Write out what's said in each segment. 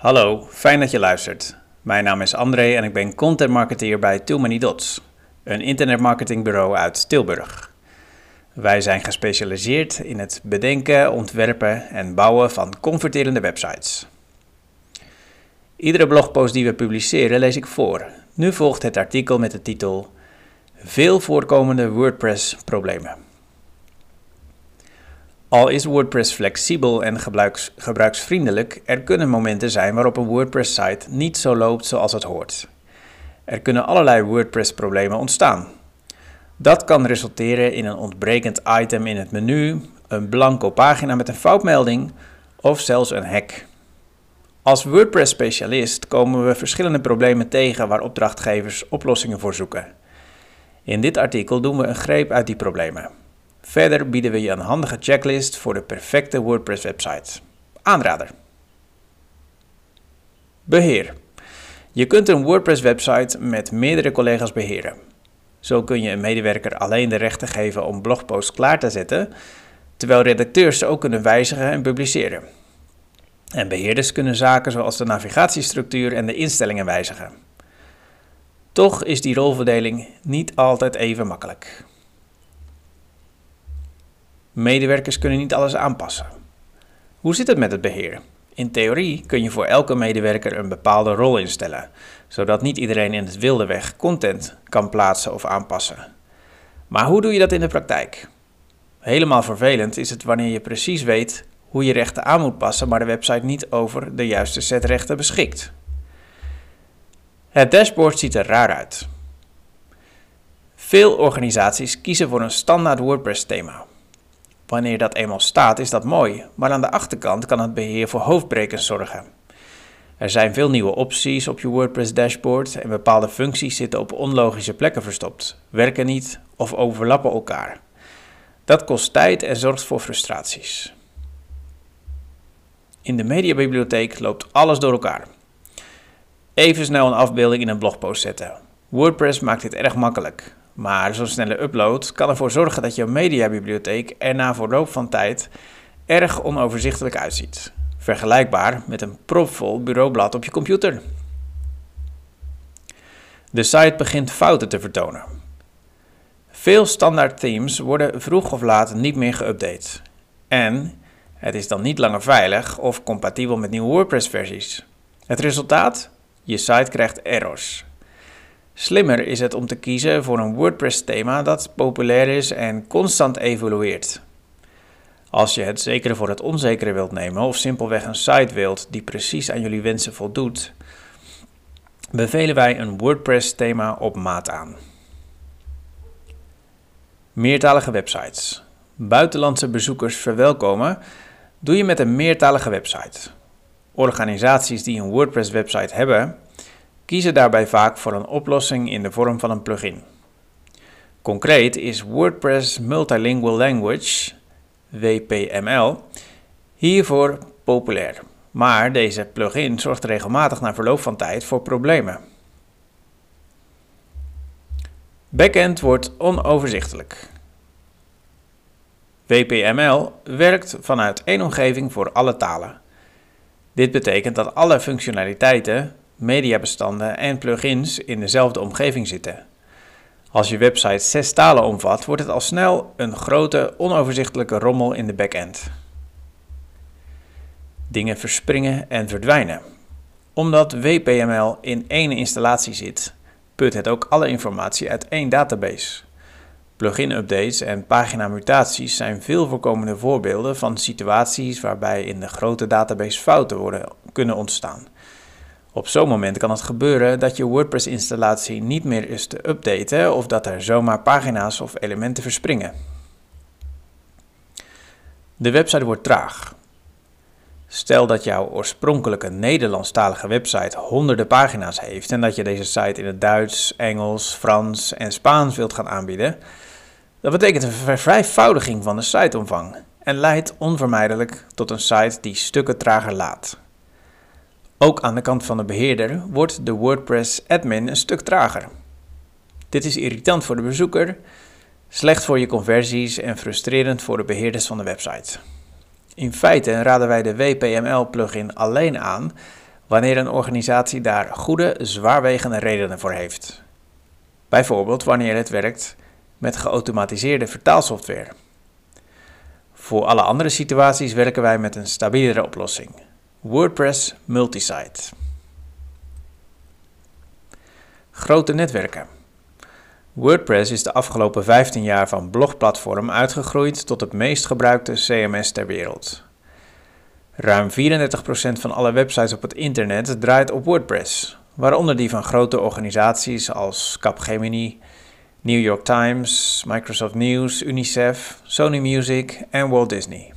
Hallo, fijn dat je luistert. Mijn naam is André en ik ben content marketeer bij Too Many Dots, een internetmarketingbureau uit Tilburg. Wij zijn gespecialiseerd in het bedenken, ontwerpen en bouwen van converterende websites. Iedere blogpost die we publiceren lees ik voor. Nu volgt het artikel met de titel Veel voorkomende WordPress-problemen. Al is WordPress flexibel en gebruiks, gebruiksvriendelijk, er kunnen momenten zijn waarop een WordPress-site niet zo loopt zoals het hoort. Er kunnen allerlei WordPress-problemen ontstaan. Dat kan resulteren in een ontbrekend item in het menu, een blanco pagina met een foutmelding of zelfs een hack. Als WordPress-specialist komen we verschillende problemen tegen waar opdrachtgevers oplossingen voor zoeken. In dit artikel doen we een greep uit die problemen. Verder bieden we je een handige checklist voor de perfecte WordPress-website. Aanrader. Beheer. Je kunt een WordPress-website met meerdere collega's beheren. Zo kun je een medewerker alleen de rechten geven om blogposts klaar te zetten, terwijl redacteurs ze ook kunnen wijzigen en publiceren. En beheerders kunnen zaken zoals de navigatiestructuur en de instellingen wijzigen. Toch is die rolverdeling niet altijd even makkelijk. Medewerkers kunnen niet alles aanpassen. Hoe zit het met het beheer? In theorie kun je voor elke medewerker een bepaalde rol instellen, zodat niet iedereen in het wilde weg content kan plaatsen of aanpassen. Maar hoe doe je dat in de praktijk? Helemaal vervelend is het wanneer je precies weet hoe je rechten aan moet passen, maar de website niet over de juiste set rechten beschikt. Het dashboard ziet er raar uit. Veel organisaties kiezen voor een standaard WordPress-thema. Wanneer dat eenmaal staat, is dat mooi, maar aan de achterkant kan het beheer voor hoofdbrekers zorgen. Er zijn veel nieuwe opties op je WordPress dashboard en bepaalde functies zitten op onlogische plekken verstopt, werken niet of overlappen elkaar. Dat kost tijd en zorgt voor frustraties. In de mediabibliotheek loopt alles door elkaar. Even snel een afbeelding in een blogpost zetten. WordPress maakt dit erg makkelijk. Maar zo'n snelle upload kan ervoor zorgen dat je mediabibliotheek er na verloop van tijd erg onoverzichtelijk uitziet. Vergelijkbaar met een propvol bureaublad op je computer. De site begint fouten te vertonen. Veel standaard themes worden vroeg of laat niet meer geüpdate. En het is dan niet langer veilig of compatibel met nieuwe WordPress-versies. Het resultaat? Je site krijgt errors. Slimmer is het om te kiezen voor een WordPress-thema dat populair is en constant evolueert. Als je het zekere voor het onzekere wilt nemen of simpelweg een site wilt die precies aan jullie wensen voldoet, bevelen wij een WordPress-thema op maat aan. Meertalige websites. Buitenlandse bezoekers verwelkomen doe je met een meertalige website. Organisaties die een WordPress-website hebben, kiezen daarbij vaak voor een oplossing in de vorm van een plugin. Concreet is WordPress Multilingual Language, WPML, hiervoor populair. Maar deze plugin zorgt regelmatig na verloop van tijd voor problemen. Backend wordt onoverzichtelijk. WPML werkt vanuit één omgeving voor alle talen. Dit betekent dat alle functionaliteiten mediabestanden en plugins in dezelfde omgeving zitten. Als je website zes talen omvat, wordt het al snel een grote, onoverzichtelijke rommel in de backend. Dingen verspringen en verdwijnen. Omdat WPML in één installatie zit, put het ook alle informatie uit één database. Plugin-updates en paginamutaties zijn veel voorkomende voorbeelden van situaties waarbij in de grote database fouten kunnen ontstaan. Op zo'n moment kan het gebeuren dat je WordPress-installatie niet meer is te updaten of dat er zomaar pagina's of elementen verspringen. De website wordt traag. Stel dat jouw oorspronkelijke Nederlandstalige website honderden pagina's heeft en dat je deze site in het Duits, Engels, Frans en Spaans wilt gaan aanbieden. Dat betekent een vervijfvoudiging van de siteomvang en leidt onvermijdelijk tot een site die stukken trager laat. Ook aan de kant van de beheerder wordt de WordPress admin een stuk trager. Dit is irritant voor de bezoeker, slecht voor je conversies en frustrerend voor de beheerders van de website. In feite raden wij de WPML plugin alleen aan wanneer een organisatie daar goede, zwaarwegende redenen voor heeft. Bijvoorbeeld wanneer het werkt met geautomatiseerde vertaalsoftware. Voor alle andere situaties werken wij met een stabielere oplossing: WordPress Multisite. Grote netwerken. WordPress is de afgelopen 15 jaar van blogplatform uitgegroeid tot het meest gebruikte CMS ter wereld. Ruim 34% van alle websites op het internet draait op WordPress, waaronder die van grote organisaties als Capgemini, New York Times, Microsoft News, UNICEF, Sony Music en Walt Disney.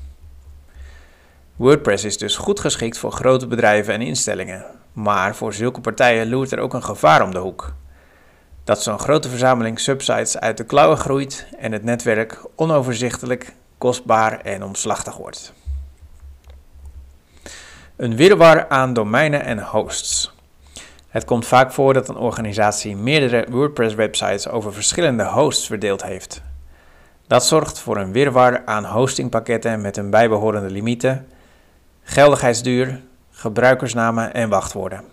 WordPress is dus goed geschikt voor grote bedrijven en instellingen, maar voor zulke partijen loert er ook een gevaar om de hoek. Dat zo'n grote verzameling subsites uit de klauwen groeit en het netwerk onoverzichtelijk, kostbaar en omslachtig wordt. Een wirwar aan domeinen en hosts. Het komt vaak voor dat een organisatie meerdere WordPress-websites over verschillende hosts verdeeld heeft. Dat zorgt voor een wirwar aan hostingpakketten met hun bijbehorende limieten, geldigheidsduur, gebruikersnamen en wachtwoorden.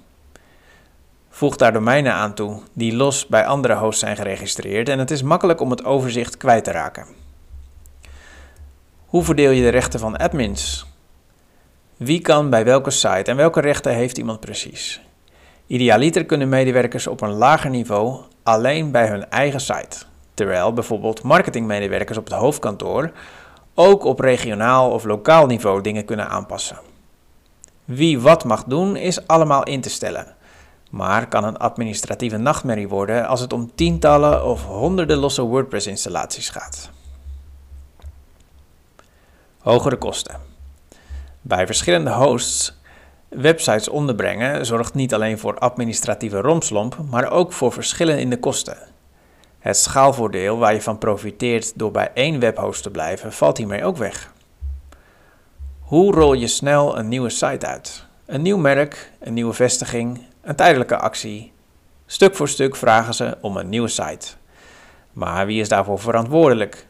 Voeg daar domeinen aan toe die los bij andere hosts zijn geregistreerd en het is makkelijk om het overzicht kwijt te raken. Hoe verdeel je de rechten van admins? Wie kan bij welke site en welke rechten heeft iemand precies? Idealiter kunnen medewerkers op een lager niveau alleen bij hun eigen site, terwijl bijvoorbeeld marketingmedewerkers op het hoofdkantoor ook op regionaal of lokaal niveau dingen kunnen aanpassen. Wie wat mag doen is allemaal in te stellen, maar kan een administratieve nachtmerrie worden als het om tientallen of honderden losse WordPress-installaties gaat. Hogere kosten. Bij verschillende hosts websites onderbrengen zorgt niet alleen voor administratieve romslomp, maar ook voor verschillen in de kosten. Het schaalvoordeel waar je van profiteert door bij één webhost te blijven, valt hiermee ook weg. Hoe rol je snel een nieuwe site uit? Een nieuw merk, een nieuwe vestiging, een tijdelijke actie. Stuk voor stuk vragen ze om een nieuwe site. Maar wie is daarvoor verantwoordelijk?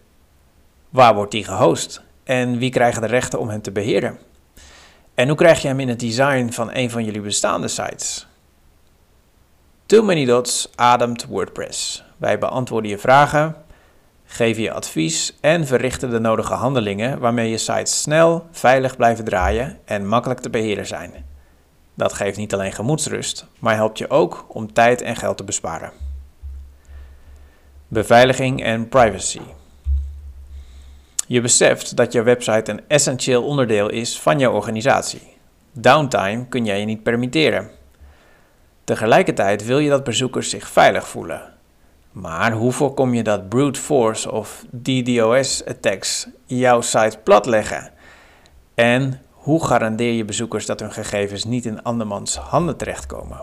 Waar wordt die gehost? En wie krijgen de rechten om hem te beheren? En hoe krijg je hem in het design van een van jullie bestaande sites? Too Many Dots ademt WordPress. Wij beantwoorden je vragen, geven je advies en verrichten de nodige handelingen waarmee je sites snel, veilig blijven draaien en makkelijk te beheren zijn. Dat geeft niet alleen gemoedsrust, maar helpt je ook om tijd en geld te besparen. Beveiliging en privacy. Je beseft dat je website een essentieel onderdeel is van jouw organisatie. Downtime kun jij je niet permitteren. Tegelijkertijd wil je dat bezoekers zich veilig voelen. Maar hoe voorkom je dat brute force of DDoS-attacks jouw site platleggen? En hoe garandeer je bezoekers dat hun gegevens niet in andermans handen terechtkomen?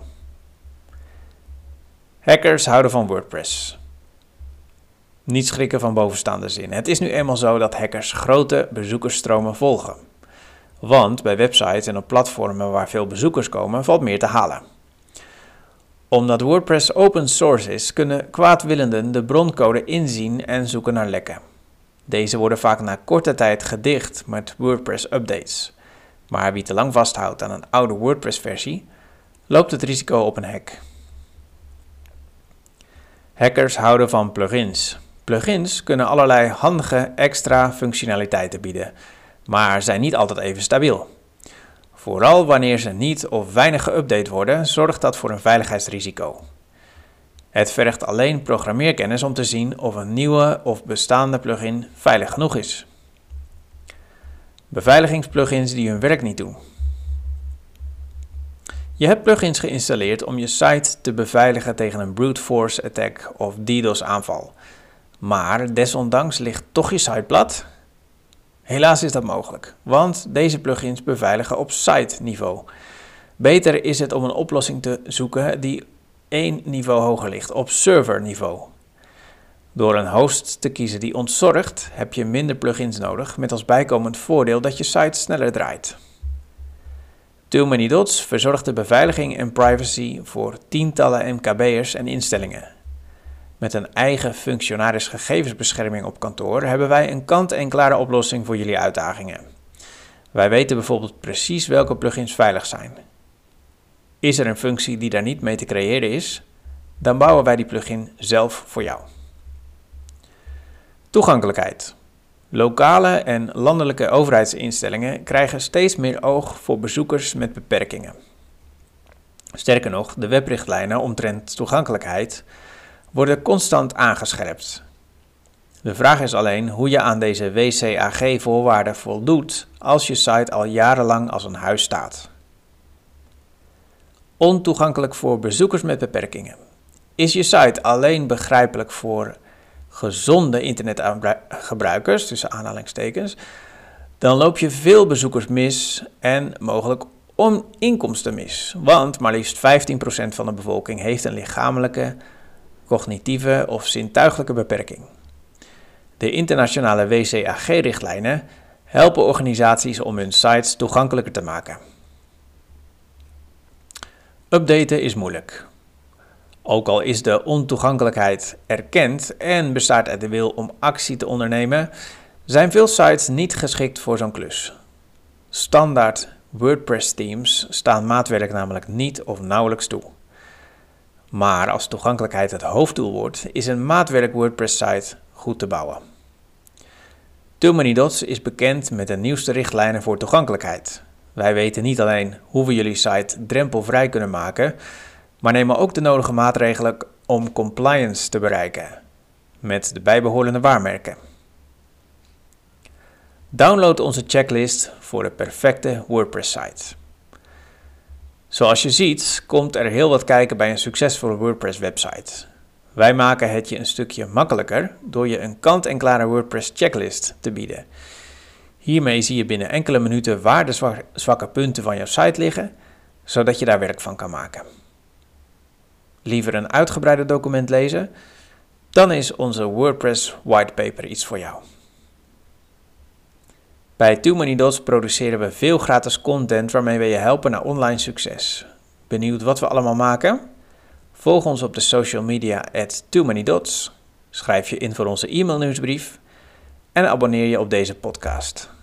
Hackers houden van WordPress. Niet schrikken van bovenstaande zin. Het is nu eenmaal zo dat hackers grote bezoekersstromen volgen. Want bij websites en op platformen waar veel bezoekers komen, valt meer te halen. Omdat WordPress open source is, kunnen kwaadwillenden de broncode inzien en zoeken naar lekken. Deze worden vaak na korte tijd gedicht met WordPress-updates. Maar wie te lang vasthoudt aan een oude WordPress-versie, loopt het risico op een hack. Hackers houden van plugins. Plugins kunnen allerlei handige extra functionaliteiten bieden, maar zijn niet altijd even stabiel. Vooral wanneer ze niet of weinig geüpdate worden, zorgt dat voor een veiligheidsrisico. Het vergt alleen programmeerkennis om te zien of een nieuwe of bestaande plugin veilig genoeg is. Beveiligingsplugins die hun werk niet doen. Je hebt plugins geïnstalleerd om je site te beveiligen tegen een brute force attack of DDoS aanval. Maar desondanks ligt toch je site plat? Helaas is dat mogelijk, want deze plugins beveiligen op site niveau. Beter is het om een oplossing te zoeken die één niveau hoger ligt, op server niveau. Door een host te kiezen die ontzorgt, heb je minder plugins nodig, met als bijkomend voordeel dat je site sneller draait. Too Many Dots verzorgt de beveiliging en privacy voor tientallen MKB'ers en instellingen. Met een eigen functionaris gegevensbescherming op kantoor hebben wij een kant-en-klare oplossing voor jullie uitdagingen. Wij weten bijvoorbeeld precies welke plugins veilig zijn. Is er een functie die daar niet mee te creëren is? Dan bouwen wij die plugin zelf voor jou. Toegankelijkheid. Lokale en landelijke overheidsinstellingen krijgen steeds meer oog voor bezoekers met beperkingen. Sterker nog, de webrichtlijnen omtrent toegankelijkheid worden constant aangescherpt. De vraag is alleen hoe je aan deze WCAG-voorwaarden voldoet als je site al jarenlang als een huis staat. Ontoegankelijk voor bezoekers met beperkingen. Is je site alleen begrijpelijk voor gezonde internetgebruikers, tussen aanhalingstekens, dan loop je veel bezoekers mis en mogelijk om inkomsten mis. Want maar liefst 15% van de bevolking heeft een lichamelijke, cognitieve of zintuigelijke beperking. De internationale WCAG-richtlijnen helpen organisaties om hun sites toegankelijker te maken. Updaten is moeilijk. Ook al is de ontoegankelijkheid erkend en bestaat er de wil om actie te ondernemen, zijn veel sites niet geschikt voor zo'n klus. Standaard WordPress-themes staan maatwerk namelijk niet of nauwelijks toe. Maar als toegankelijkheid het hoofddoel wordt, is een maatwerk WordPress-site goed te bouwen. Dots is bekend met de nieuwste richtlijnen voor toegankelijkheid. Wij weten niet alleen hoe we jullie site drempelvrij kunnen maken, maar nemen ook de nodige maatregelen om compliance te bereiken, met de bijbehorende waarmerken. Download onze checklist voor de perfecte WordPress-site. Zoals je ziet, komt er heel wat kijken bij een succesvolle WordPress-website. Wij maken het je een stukje makkelijker door je een kant-en-klare WordPress-checklist te bieden. Hiermee zie je binnen enkele minuten waar de zwakke punten van jouw site liggen, zodat je daar werk van kan maken. Liever een uitgebreide document lezen? Dan is onze WordPress whitepaper iets voor jou. Bij Too Many Dots produceren we veel gratis content waarmee we je helpen naar online succes. Benieuwd wat we allemaal maken? Volg ons op de social media at Too Many Dots. Schrijf je in voor onze e-mailnieuwsbrief en abonneer je op deze podcast.